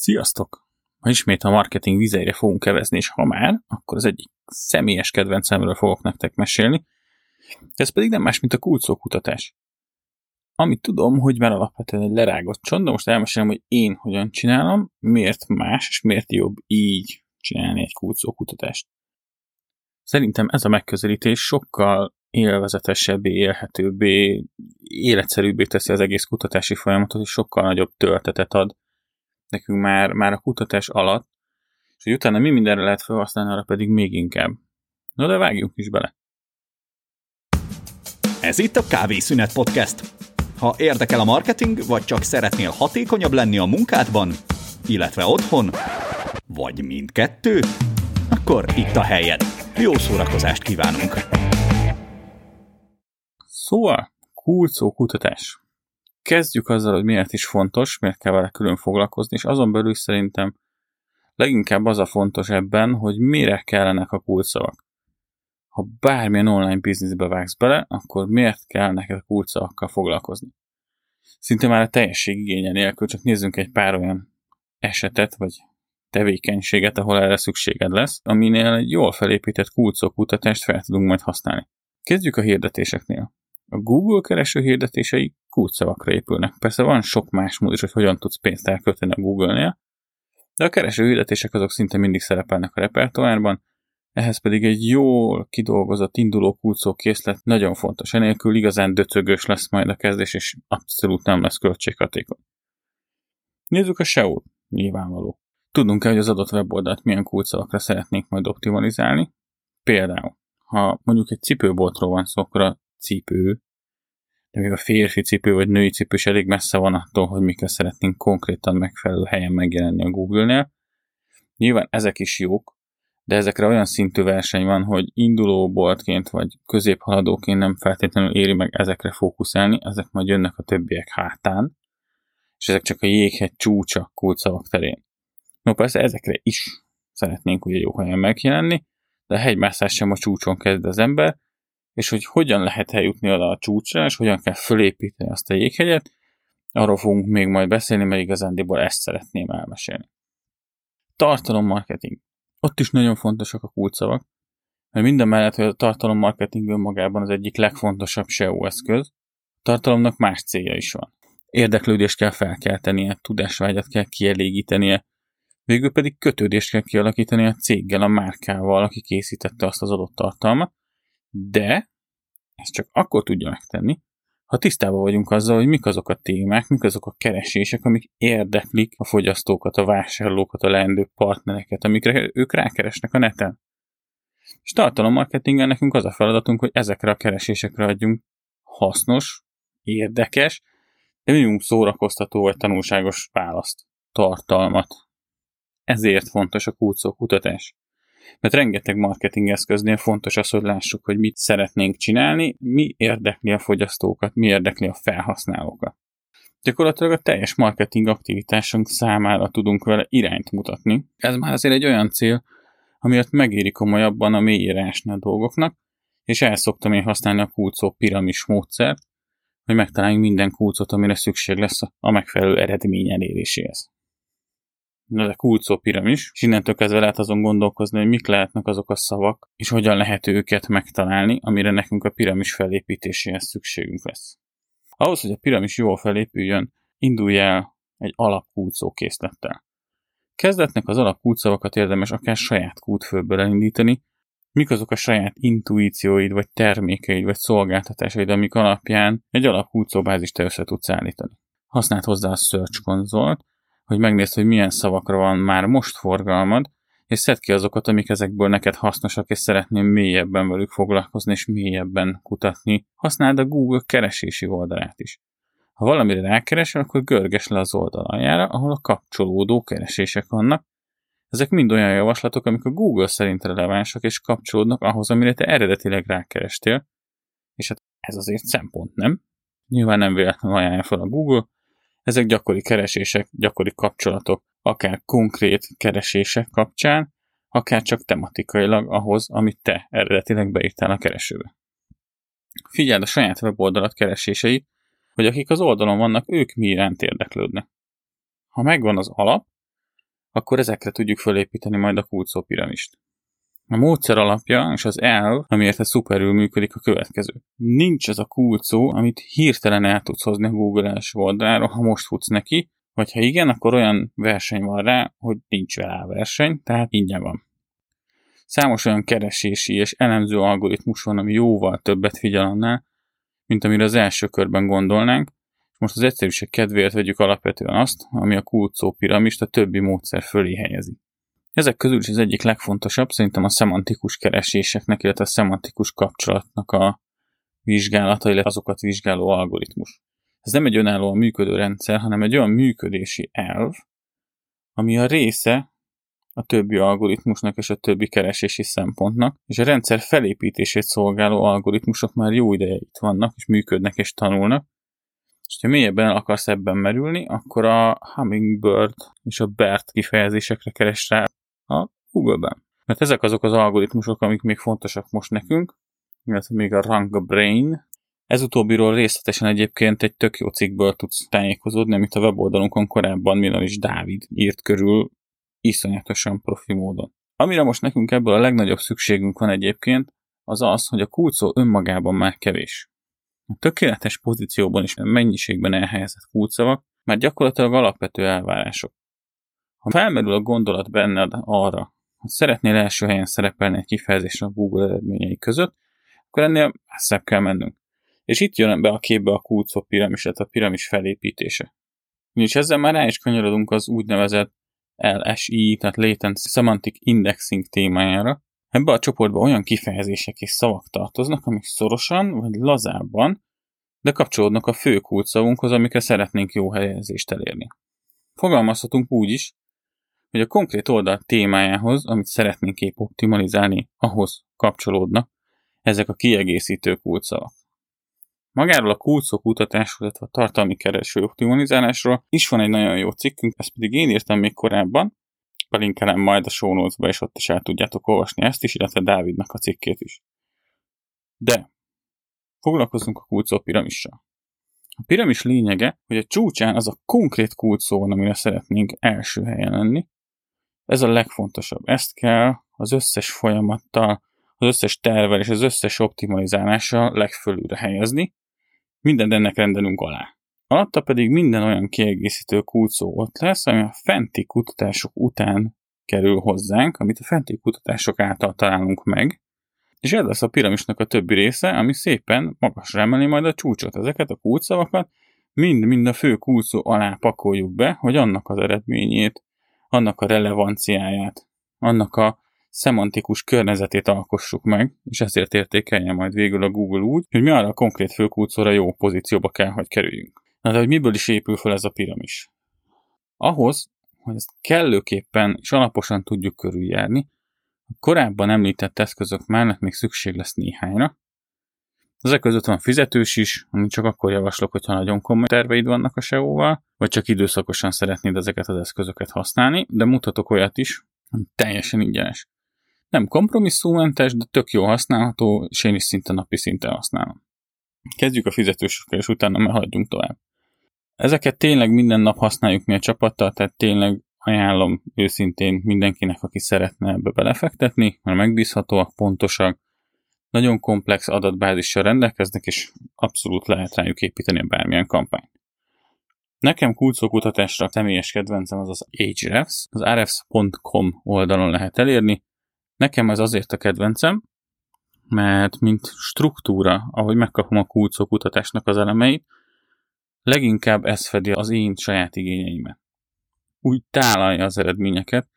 Sziasztok! Ma ismét a marketing vizeire fogunk kevezni, és ha már, akkor az egyik személyes kedvencemről fogok nektek mesélni. Ez pedig nem más, mint a kulcókutatás. Amit tudom, hogy már alapvetően egy lerágott csont, de most elmesélem, hogy én hogyan csinálom, miért más, és miért jobb így csinálni egy kulcókutatást. Szerintem ez a megközelítés sokkal élvezetesebbé, élhetőbbé, életszerűbbé teszi az egész kutatási folyamatot, és sokkal nagyobb töltetet ad nekünk már, már a kutatás alatt, és hogy utána mi mindenre lehet felhasználni, arra pedig még inkább. Na de vágjunk is bele. Ez itt a Kávészünet Podcast. Ha érdekel a marketing, vagy csak szeretnél hatékonyabb lenni a munkádban, illetve otthon, vagy mindkettő, akkor itt a helyed. Jó szórakozást kívánunk! Szóval, kulcó kutatás kezdjük azzal, hogy miért is fontos, miért kell vele külön foglalkozni, és azon belül szerintem leginkább az a fontos ebben, hogy mire kellenek a kulcsszavak. Ha bármilyen online bizniszbe vágsz bele, akkor miért kell neked kulcsszavakkal foglalkozni? Szinte már a teljesség igénye nélkül, csak nézzünk egy pár olyan esetet, vagy tevékenységet, ahol erre szükséged lesz, aminél egy jól felépített kulcok kutatást fel tudunk majd használni. Kezdjük a hirdetéseknél. A Google kereső hirdetései kulcsszavakra épülnek. Persze van sok más mód is, hogy hogyan tudsz pénzt elkölteni a Google-nél, de a kereső hirdetések azok szinte mindig szerepelnek a repertoárban, ehhez pedig egy jól kidolgozott induló kulcó készlet nagyon fontos. Enélkül igazán döcögös lesz majd a kezdés, és abszolút nem lesz költséghatékony. Nézzük a SEO-t, nyilvánvaló. Tudnunk kell, hogy az adott weboldalt milyen kulcsszavakra szeretnénk majd optimalizálni. Például, ha mondjuk egy cipőboltról van szó, akkor a cipő, de még a férfi cipő vagy női cipő is elég messze van attól, hogy mikor szeretnénk konkrétan megfelelő helyen megjelenni a Google-nél. Nyilván ezek is jók, de ezekre olyan szintű verseny van, hogy induló boltként vagy középhaladóként nem feltétlenül éri meg ezekre fókuszálni, ezek majd jönnek a többiek hátán, és ezek csak a jéghegy csúcsa kulcsszavak terén. No persze ezekre is szeretnénk ugye jó helyen megjelenni, de a hegymászás sem a csúcson kezd az ember, és hogy hogyan lehet eljutni oda a csúcsra, és hogyan kell fölépíteni azt a jéghegyet, arról fogunk még majd beszélni, mert igazándiból ezt szeretném elmesélni. Tartalommarketing. Ott is nagyon fontosak a kulcsszavak, mert minden mellett, hogy a tartalommarketing önmagában az egyik legfontosabb SEO eszköz, tartalomnak más célja is van. Érdeklődést kell felkeltenie, tudásvágyat kell kielégítenie, végül pedig kötődést kell kialakítani a céggel, a márkával, aki készítette azt az adott tartalmat, de ezt csak akkor tudja megtenni, ha tisztában vagyunk azzal, hogy mik azok a témák, mik azok a keresések, amik érdeklik a fogyasztókat, a vásárlókat, a leendő partnereket, amikre ők rákeresnek a neten. És tartalommarketingen nekünk az a feladatunk, hogy ezekre a keresésekre adjunk hasznos, érdekes, de minimum szórakoztató vagy tanulságos választ, tartalmat. Ezért fontos a kulcó kutatás. Mert rengeteg marketing eszköznél fontos az, hogy lássuk, hogy mit szeretnénk csinálni, mi érdekli a fogyasztókat, mi érdekli a felhasználókat. Gyakorlatilag a teljes marketing aktivitásunk számára tudunk vele irányt mutatni. Ez már azért egy olyan cél, amiatt megéri komolyabban a mélyírásni a dolgoknak, és el szoktam én használni a kulcó piramis módszert, hogy megtaláljunk minden kulcot, amire szükség lesz a megfelelő eredmény eléréséhez ez a kulcó piramis, és innentől kezdve lehet azon gondolkozni, hogy mik lehetnek azok a szavak, és hogyan lehet őket megtalálni, amire nekünk a piramis felépítéséhez szükségünk lesz. Ahhoz, hogy a piramis jól felépüljön, indulj el egy alapkulcó készlettel. Kezdetnek az alapkulcsszavakat érdemes akár saját kútfőből elindítani, mik azok a saját intuícióid, vagy termékeid, vagy szolgáltatásaid, amik alapján egy alapkulcóbázist te össze tudsz állítani. Használd hozzá a Search konzolt, hogy megnézd, hogy milyen szavakra van már most forgalmad, és szedd ki azokat, amik ezekből neked hasznosak, és szeretném mélyebben velük foglalkozni, és mélyebben kutatni. Használd a Google keresési oldalát is. Ha valamire rákeresel, akkor görges le az oldal aljára, ahol a kapcsolódó keresések vannak. Ezek mind olyan javaslatok, amik a Google szerint relevánsak, és kapcsolódnak ahhoz, amire te eredetileg rákerestél. És hát ez azért szempont, nem? Nyilván nem véletlenül ajánlja fel a Google, ezek gyakori keresések, gyakori kapcsolatok, akár konkrét keresések kapcsán, akár csak tematikailag ahhoz, amit te eredetileg beírtál a keresőbe. Figyeld a saját weboldalat kereséseit, hogy akik az oldalon vannak, ők mi iránt érdeklődnek. Ha megvan az alap, akkor ezekre tudjuk fölépíteni majd a kulcó piramist. A módszer alapja és az elv, amiért ez szuperül működik a következő. Nincs ez a kulcó, amit hirtelen el tudsz hozni a Google első oldalára, ha most futsz neki, vagy ha igen, akkor olyan verseny van rá, hogy nincs vele verseny, tehát ingyen van. Számos olyan keresési és elemző algoritmus van, ami jóval többet figyel annál, mint amire az első körben gondolnánk, most az egyszerűség kedvéért vegyük alapvetően azt, ami a kulcó piramist a többi módszer fölé helyezi. Ezek közül is az egyik legfontosabb szerintem a szemantikus kereséseknek, illetve a szemantikus kapcsolatnak a vizsgálata, illetve azokat vizsgáló algoritmus. Ez nem egy önállóan működő rendszer, hanem egy olyan működési elv, ami a része a többi algoritmusnak és a többi keresési szempontnak, és a rendszer felépítését szolgáló algoritmusok már jó ideje itt vannak, és működnek és tanulnak, és ha mélyebben el akarsz ebben merülni, akkor a Hummingbird és a BERT kifejezésekre keres rá a Google-ben. Mert ezek azok az algoritmusok, amik még fontosak most nekünk, illetve még a Rank Brain. Ez utóbbiról részletesen egyébként egy tök jó cikkből tudsz tájékozódni, amit a weboldalunkon korábban Milan is Dávid írt körül iszonyatosan profi módon. Amire most nekünk ebből a legnagyobb szükségünk van egyébként, az az, hogy a kulcó önmagában már kevés. A tökéletes pozícióban és mennyiségben elhelyezett kulcsszavak már gyakorlatilag alapvető elvárások. Ha felmerül a gondolat benned arra, hogy szeretnél első helyen szerepelni egy kifejezésre a Google eredményei között, akkor ennél messzebb kell mennünk. És itt jön be a képbe a kulcok piramis, tehát a piramis felépítése. És ezzel már rá is kanyarodunk az úgynevezett LSI, tehát Latent Semantic Indexing témájára. Ebbe a csoportba olyan kifejezések és szavak tartoznak, amik szorosan vagy lazábban, de kapcsolódnak a fő kulcszavunkhoz, amikre szeretnénk jó helyezést elérni. Fogalmazhatunk úgy is, hogy a konkrét oldal témájához, amit szeretnénk épp optimalizálni, ahhoz kapcsolódnak ezek a kiegészítő kulcsszavak. Magáról a kulcok kutatásról, illetve a tartalmi kereső optimalizálásról is van egy nagyon jó cikkünk, ezt pedig én írtam még korábban, belinkelem majd a show notes és ott is el tudjátok olvasni ezt is, illetve Dávidnak a cikkét is. De foglalkozunk a kulcó piramissal. A piramis lényege, hogy a csúcsán az a konkrét kulcó van, amire szeretnénk első helyen lenni. Ez a legfontosabb. Ezt kell az összes folyamattal, az összes tervel és az összes optimalizálással legfölülre helyezni, mindent ennek rendelünk alá. Alatta pedig minden olyan kiegészítő kulcó ott lesz, ami a fenti kutatások után kerül hozzánk, amit a fenti kutatások által találunk meg, és ez lesz a piramisnak a többi része, ami szépen magasra emeli majd a csúcsot. Ezeket a kulcsszavakat mind-mind a fő kulcó alá pakoljuk be, hogy annak az eredményét, annak a relevanciáját, annak a szemantikus környezetét alkossuk meg, és ezért értékelje majd végül a Google úgy, hogy mi arra a konkrét főkulcóra jó pozícióba kell, hogy kerüljünk. Na de hogy miből is épül fel ez a piramis? Ahhoz, hogy ezt kellőképpen és alaposan tudjuk körüljárni, a korábban említett eszközök mellett még szükség lesz néhányra. Ezek között van fizetős is, amit csak akkor javaslok, hogyha nagyon komoly terveid vannak a SEO-val, vagy csak időszakosan szeretnéd ezeket az eszközöket használni, de mutatok olyat is, ami teljesen ingyenes. Nem kompromisszummentes, de tök jó használható, és én is szinte napi szinten használom. Kezdjük a fizetősökkel, és utána haladjunk tovább. Ezeket tényleg minden nap használjuk mi a csapattal, tehát tényleg ajánlom őszintén mindenkinek, aki szeretne ebbe belefektetni, mert megbízhatóak, pontosak, nagyon komplex adatbázissal rendelkeznek, és abszolút lehet rájuk építeni bármilyen kampányt. Nekem kulcókutatásra személyes kedvencem az az Ahrefs, az arefs.com oldalon lehet elérni. Nekem ez azért a kedvencem, mert mint struktúra, ahogy megkapom a kulcókutatásnak az elemeit, leginkább ez fedi az én saját igényeimet úgy tálalja az eredményeket,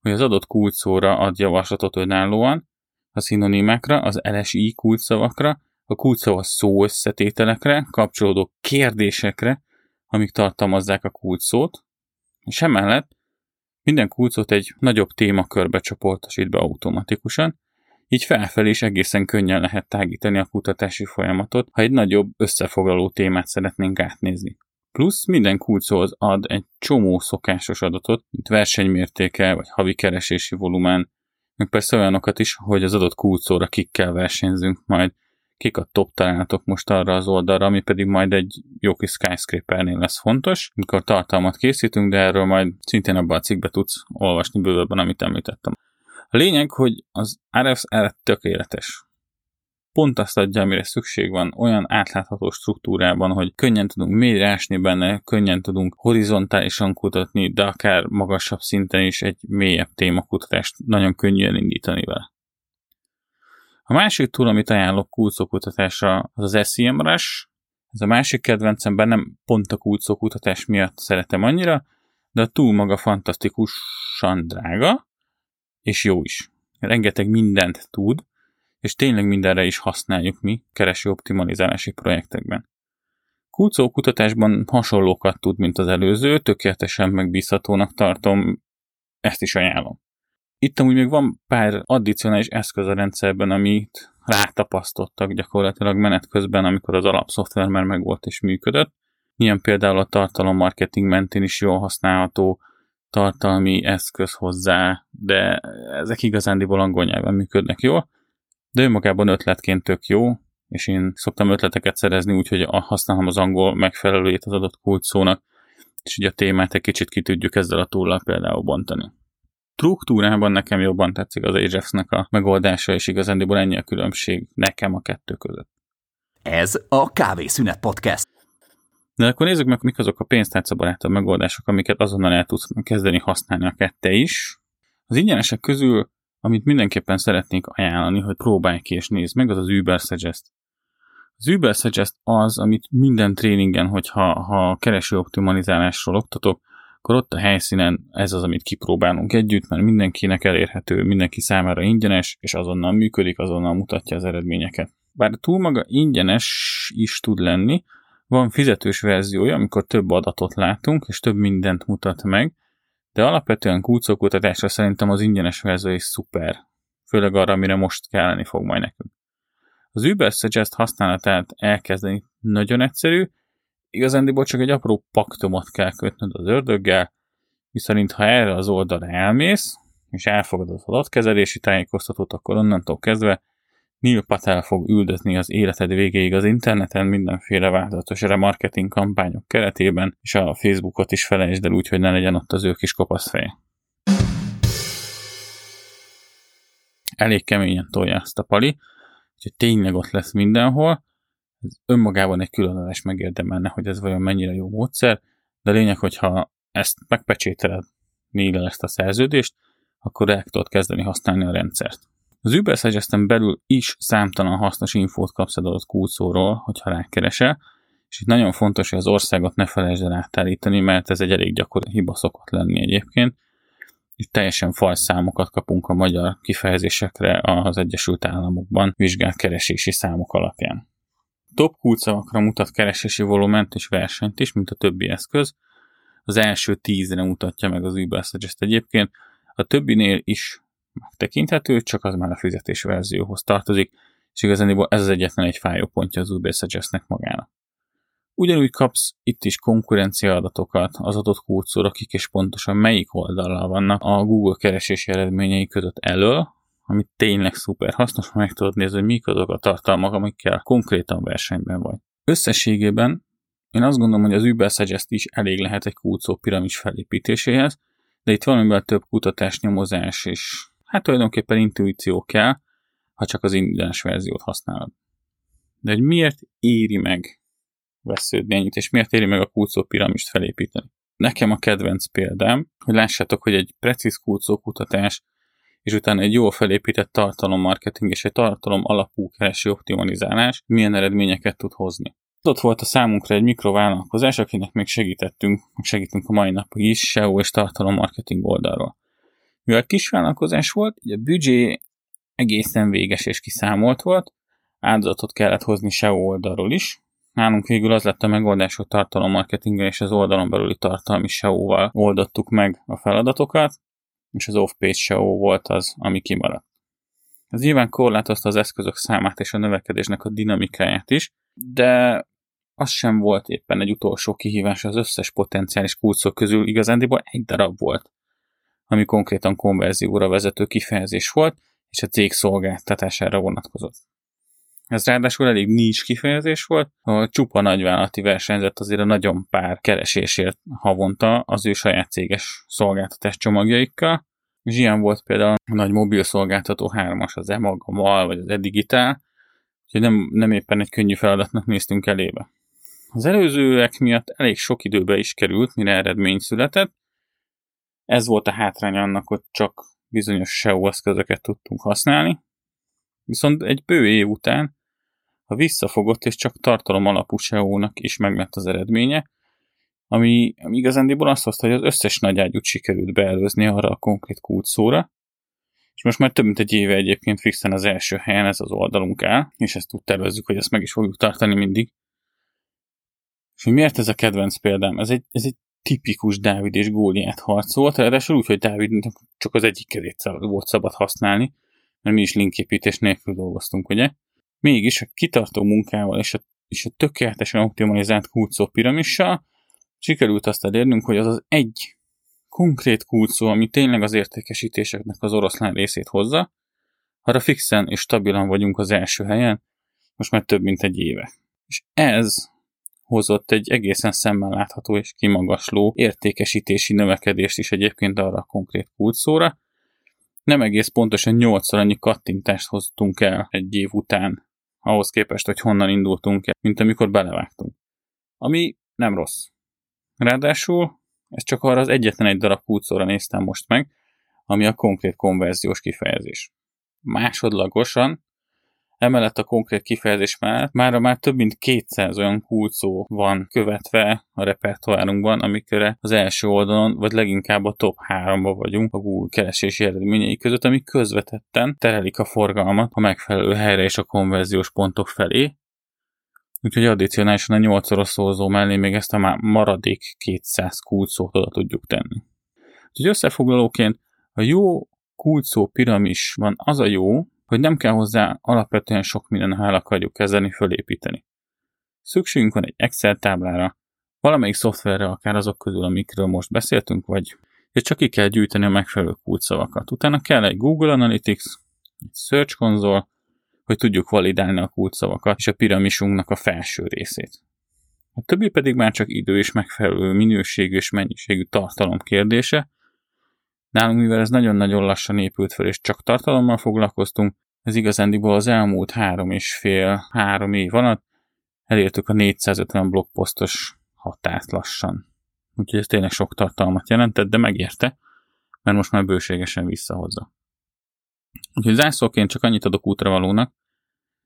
hogy az adott kulcsszóra ad javaslatot önállóan, a szinonimákra, az LSI kulcsszavakra, a kulcsszava szó összetételekre, kapcsolódó kérdésekre, amik tartalmazzák a kulcsszót, és emellett minden kulcot egy nagyobb témakörbe csoportosít be automatikusan, így felfelé is egészen könnyen lehet tágítani a kutatási folyamatot, ha egy nagyobb összefoglaló témát szeretnénk átnézni. Plusz minden kulchoz ad egy csomó szokásos adatot, mint versenymértéke, vagy havi keresési volumen, meg persze olyanokat is, hogy az adott kulcóra kikkel versenyzünk majd kik a top találatok most arra az oldalra, ami pedig majd egy jó kis skyscrapernél lesz fontos, mikor tartalmat készítünk, de erről majd szintén abban a cikkben tudsz olvasni bővebben, amit említettem. A lényeg, hogy az RFS erre tökéletes. Pont azt adja, amire szükség van, olyan átlátható struktúrában, hogy könnyen tudunk mélyre ásni benne, könnyen tudunk horizontálisan kutatni, de akár magasabb szinten is egy mélyebb témakutatást nagyon könnyű elindítani vele. A másik túl, amit ajánlok kulcókutatásra, az az SEMrush. Ez a másik kedvencemben nem pont a kulcókutatás miatt szeretem annyira, de a túl maga fantasztikusan drága, és jó is. Rengeteg mindent tud, és tényleg mindenre is használjuk mi kereső optimalizálási projektekben. Kulcó kutatásban hasonlókat tud, mint az előző, tökéletesen megbízhatónak tartom, ezt is ajánlom. Itt amúgy még van pár addicionális eszköz a rendszerben, amit rátapasztottak gyakorlatilag menet közben, amikor az alapszoftver már megvolt és működött. Ilyen például a tartalommarketing mentén is jól használható tartalmi eszköz hozzá, de ezek igazándiból angol nyelven működnek jól, de önmagában ötletként tök jó, és én szoktam ötleteket szerezni úgy, hogy használom az angol megfelelőjét az adott kulcsszónak, és ugye a témát egy kicsit ki tudjuk ezzel a túllal például bontani struktúrában nekem jobban tetszik az Ajax-nek a megoldása, és igazándiból ennyi a különbség nekem a kettő között. Ez a Kávészünet Podcast. De akkor nézzük meg, mik azok a pénztárcabarátabb megoldások, amiket azonnal el tudsz kezdeni használni a kette is. Az ingyenesek közül, amit mindenképpen szeretnék ajánlani, hogy próbálj ki és nézd meg, az az Uber Suggest. Az Uber Suggest az, amit minden tréningen, hogyha ha kereső optimalizálásról oktatok, akkor ott a helyszínen ez az, amit kipróbálunk együtt, mert mindenkinek elérhető, mindenki számára ingyenes, és azonnal működik, azonnal mutatja az eredményeket. Bár túl maga ingyenes is tud lenni, van fizetős verziója, amikor több adatot látunk, és több mindent mutat meg, de alapvetően kulcókutatásra szerintem az ingyenes verzió is szuper, főleg arra, amire most kelleni fog majd nekünk. Az Uber Suggest használatát elkezdeni nagyon egyszerű, igazándiból csak egy apró paktumot kell kötnöd az ördöggel, viszont ha erre az oldalra elmész, és elfogadod az adatkezelési tájékoztatót, akkor onnantól kezdve Neil Patel fog üldözni az életed végéig az interneten mindenféle változatos remarketing kampányok keretében, és a Facebookot is felejtsd el úgy, hogy ne legyen ott az ő kis kopasz feje. Elég keményen tolja ezt a pali, úgyhogy tényleg ott lesz mindenhol, ez önmagában egy különleges megérdemelne, hogy ez vajon mennyire jó módszer, de a lényeg, hogyha ezt megpecsételed néle ezt a szerződést, akkor el tudod kezdeni használni a rendszert. Az Uber Suggest-en belül is számtalan hasznos infót kapsz adott kulcóról, hogyha rákeresel, és itt nagyon fontos, hogy az országot ne felejtsd el átállítani, mert ez egy elég gyakori hiba szokott lenni egyébként. Itt teljesen fals számokat kapunk a magyar kifejezésekre az Egyesült Államokban vizsgált keresési számok alapján top kulcsszavakra mutat keresési volument és versenyt is, mint a többi eszköz. Az első tízre mutatja meg az Uber Suggest egyébként. A többinél is megtekinthető, csak az már a fizetés verzióhoz tartozik, és igazán ez az egyetlen egy fájó pontja az Uber Suggestnek magának. Ugyanúgy kapsz itt is konkurencia adatokat az adott kulcsszóra, akik és pontosan melyik oldalra vannak a Google keresési eredményei között elől, ami tényleg szuper hasznos, ha meg tudod nézni, hogy mik azok a tartalmak, amikkel konkrétan versenyben vagy. Összességében én azt gondolom, hogy az Uber Suggest is elég lehet egy kulcó piramis felépítéséhez, de itt valamivel több kutatás, nyomozás és hát tulajdonképpen intuíció kell, ha csak az ingyenes verziót használod. De hogy miért éri meg vesződni ennyit, és miért éri meg a kulcó piramist felépíteni? Nekem a kedvenc példám, hogy lássátok, hogy egy precíz kulcó kutatás és utána egy jól felépített tartalommarketing és egy tartalom alapú kereső optimalizálás milyen eredményeket tud hozni. Ott volt a számunkra egy mikrovállalkozás, akinek még segítettünk, segítünk a mai napig is SEO és tartalommarketing oldalról. Mivel kisvállalkozás volt, így a büdzsé egészen véges és kiszámolt volt, áldozatot kellett hozni SEO oldalról is. Nálunk végül az lett a megoldás, hogy tartalommarketinggel és az oldalon belüli tartalmi SEO-val oldottuk meg a feladatokat, és az off-page SEO volt az, ami kimaradt. Ez nyilván korlátozta az eszközök számát és a növekedésnek a dinamikáját is, de az sem volt éppen egy utolsó kihívás az összes potenciális kulcok közül, igazándiból egy darab volt, ami konkrétan konverzióra vezető kifejezés volt, és a cég szolgáltatására vonatkozott. Ez ráadásul elég nincs kifejezés volt, a csupa nagyvállalati versenyzett azért a nagyon pár keresésért havonta az ő saját céges szolgáltatás csomagjaikkal, és ilyen volt például a nagy mobil szolgáltató hármas, az EMAG, a MAL vagy az Edigitál, úgyhogy nem, nem éppen egy könnyű feladatnak néztünk elébe. Az előzőek miatt elég sok időbe is került, mire eredmény született. Ez volt a hátrány annak, hogy csak bizonyos SEO eszközöket tudtunk használni. Viszont egy bő év után a visszafogott és csak tartalom alapú SEO-nak is meglett az eredménye, ami, ami igazándiból azt hozta, hogy az összes nagy ágyút sikerült beelőzni arra a konkrét kulcsszóra, és most már több mint egy éve egyébként fixen az első helyen ez az oldalunk áll, és ezt úgy tervezzük, hogy ezt meg is fogjuk tartani mindig. És hogy miért ez a kedvenc példám? Ez egy, ez egy tipikus Dávid és Góliát harc volt, ráadásul úgy, hogy Dávidnak csak az egyik kezét volt szabad használni, mert mi is linképítés nélkül dolgoztunk, ugye? Mégis a kitartó munkával és a, és a tökéletesen optimalizált kulcó piramissal sikerült azt elérnünk, hogy az az egy konkrét kulcó, ami tényleg az értékesítéseknek az oroszlán részét hozza, arra fixen és stabilan vagyunk az első helyen, most már több mint egy éve. És ez hozott egy egészen szemmel látható és kimagasló értékesítési növekedést is egyébként arra a konkrét kulcsszóra. Nem egész pontosan 8 annyi kattintást hoztunk el egy év után, ahhoz képest, hogy honnan indultunk el, mint amikor belevágtunk. Ami nem rossz. Ráadásul ez csak arra az egyetlen egy darab kulcsszóra néztem most meg, ami a konkrét konverziós kifejezés. Másodlagosan Emellett a konkrét kifejezés már már több mint 200 olyan kulcó van követve a repertoárunkban, amikre az első oldalon, vagy leginkább a top 3-ba vagyunk a Google keresési eredményei között, amik közvetetten terelik a forgalmat a megfelelő helyre és a konverziós pontok felé, Úgyhogy addicionálisan a 8 szoros szózó mellé még ezt a maradék 200 kulcót oda tudjuk tenni. Úgyhogy összefoglalóként a jó kulcó piramis van az a jó, hogy nem kell hozzá alapvetően sok minden, ha el akarjuk kezdeni fölépíteni. Szükségünk van egy Excel táblára, valamelyik szoftverre, akár azok közül, amikről most beszéltünk, vagy és csak ki kell gyűjteni a megfelelő kulcsszavakat. Utána kell egy Google Analytics, egy Search Console, hogy tudjuk validálni a kulcsszavakat és a piramisunknak a felső részét. A többi pedig már csak idő és megfelelő minőségű és mennyiségű tartalom kérdése, Nálunk, mivel ez nagyon-nagyon lassan épült fel, és csak tartalommal foglalkoztunk, ez igazándiból az elmúlt három és fél, három év alatt elértük a 450 blogposztos határt lassan. Úgyhogy ez tényleg sok tartalmat jelentett, de megérte, mert most már bőségesen visszahozza. Úgyhogy zászlóként csak annyit adok útravalónak,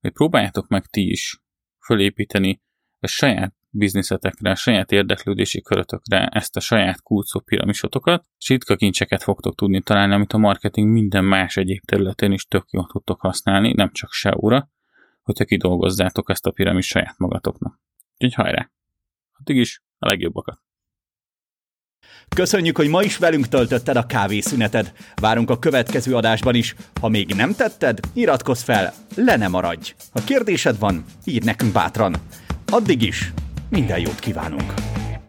hogy próbáljátok meg ti is fölépíteni a saját bizniszetekre, saját érdeklődési körötökre ezt a saját kulcó piramisotokat, és ritka kincseket fogtok tudni találni, amit a marketing minden más egyéb területén is tök jól tudtok használni, nem csak SEO-ra, hogyha kidolgozzátok ezt a piramis saját magatoknak. Úgyhogy hajrá! Addig is a legjobbakat! Köszönjük, hogy ma is velünk töltötted a kávészüneted. Várunk a következő adásban is. Ha még nem tetted, iratkozz fel, le ne maradj. Ha kérdésed van, írd nekünk bátran. Addig is, minden jót kívánunk!